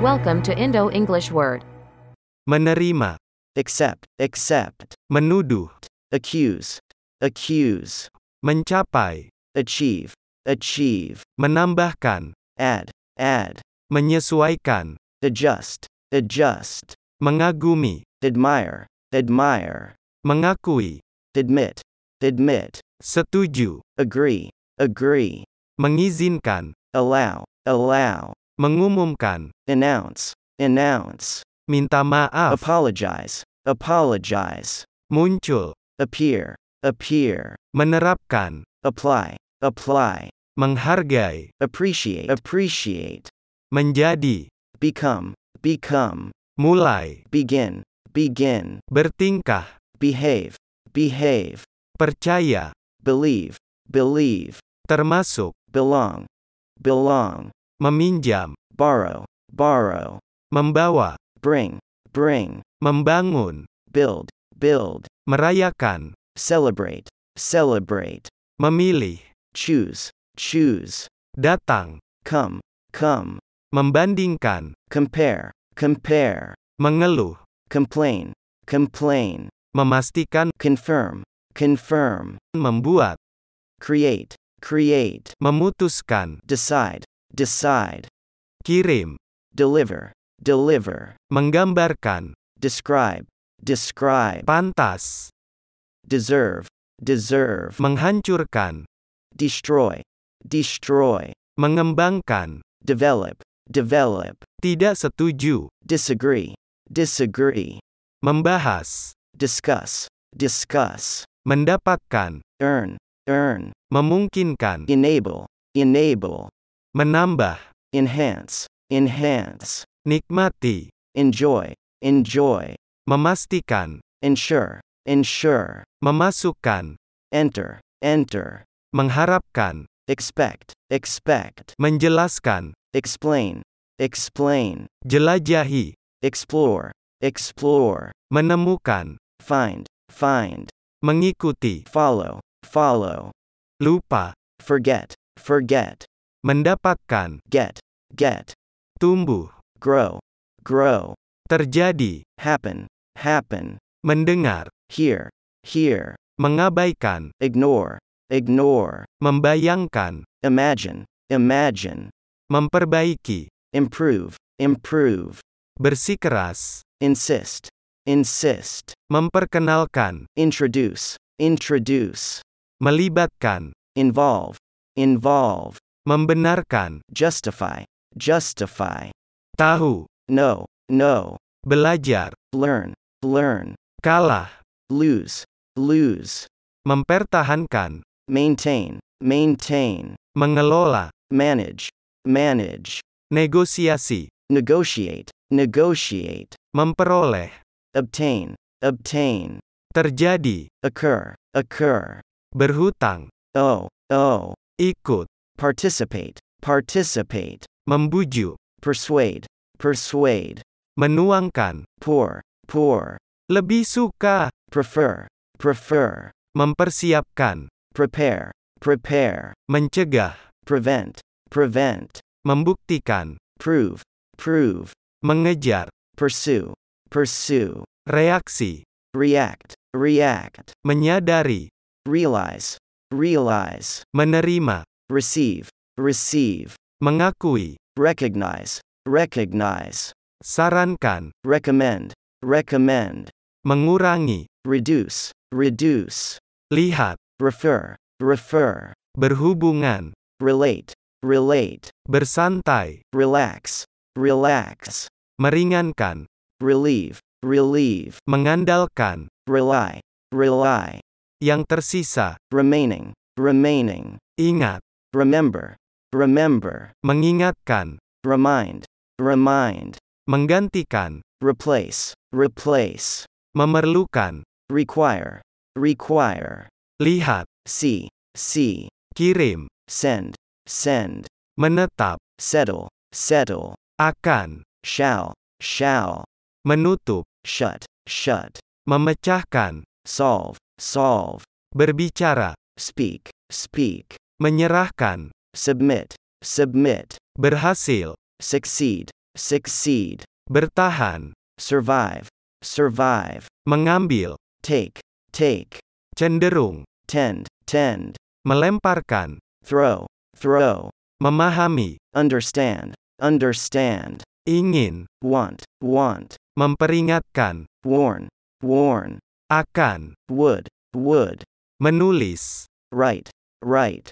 Welcome to Indo English Word. menerima, accept, accept, menuduh, accuse, accuse, mencapai, achieve, achieve, menambahkan, add, add, menyesuaikan, adjust, adjust, mengagumi, admire, admire, mengakui, admit, admit, setuju, agree, agree, mengizinkan, allow, allow, mengumumkan, announce, announce, minta maaf, apologize, apologize, muncul, appear, appear, menerapkan, apply, apply, menghargai, appreciate, appreciate, menjadi, become, become, mulai, begin, begin, bertingkah, behave, behave, percaya, believe, believe, termasuk, belong, belong, meminjam, borrow, borrow, membawa, bring, bring, membangun, build, build, merayakan, celebrate, celebrate, memilih, choose, choose, datang, come, come, membandingkan, compare, compare, mengeluh, complain, complain, memastikan, confirm, confirm, membuat, create, create, memutuskan, decide, decide, kirim, deliver, deliver, menggambarkan, describe, describe, pantas, deserve, deserve, menghancurkan, destroy, destroy, mengembangkan, develop, develop, tidak setuju, disagree, disagree, membahas, discuss, discuss, mendapatkan, earn, earn, memungkinkan, enable, enable, menambah, enhance, enhance, nikmati, enjoy, enjoy, memastikan, ensure, ensure, memasukkan, enter, enter, mengharapkan, expect, expect, menjelaskan, explain, explain, jelajahi, explore, explore, menemukan, find, find, mengikuti, follow, follow, lupa, forget, forget, mendapatkan, get, get, tumbuh, grow, grow, terjadi, happen, happen, mendengar, hear, hear, mengabaikan, ignore, ignore, membayangkan, imagine, imagine, memperbaiki, improve, improve, bersikeras, insist, insist, memperkenalkan, introduce, introduce, melibatkan, involve, involve, membenarkan, justify, justify, tahu, know, know, belajar, learn, learn, kalah, lose, lose, mempertahankan, maintain, maintain, mengelola, manage, manage, negosiasi, negotiate, negotiate, memperoleh, obtain, obtain, terjadi, occur, occur, berhutang, owe, owe, ikut, participate, participate, membujuk, persuade, persuade, menuangkan, pour, pour, lebih suka, prefer, prefer, mempersiapkan, prepare, prepare, mencegah, prevent, prevent, membuktikan, prove, prove, mengejar, pursue, pursue, reaksi, react, react, menyadari, realize, realize, menerima, receive, receive, mengakui, recognize, recognize, sarankan, recommend, recommend, mengurangi, reduce, reduce, lihat, refer, refer, berhubungan, relate, relate, bersantai, relax, relax, meringankan, relieve, relieve, mengandalkan, rely, rely, yang tersisa, remaining, remaining, ingat, remember, remember, mengingatkan, remind, remind, menggantikan, replace, replace, memerlukan, require, require, lihat, see, see, kirim, send, send, menetap, settle, settle, akan, shall, shall, menutup, shut, shut, memecahkan, solve, solve, berbicara, speak, speak, menyerahkan, submit, submit, berhasil, succeed, succeed, bertahan, survive, survive, mengambil, take, take, cenderung, tend, tend, melemparkan, throw, throw, memahami, understand, understand, ingin, want, want, memperingatkan, warn, warn, akan, would, would, menulis, write, write,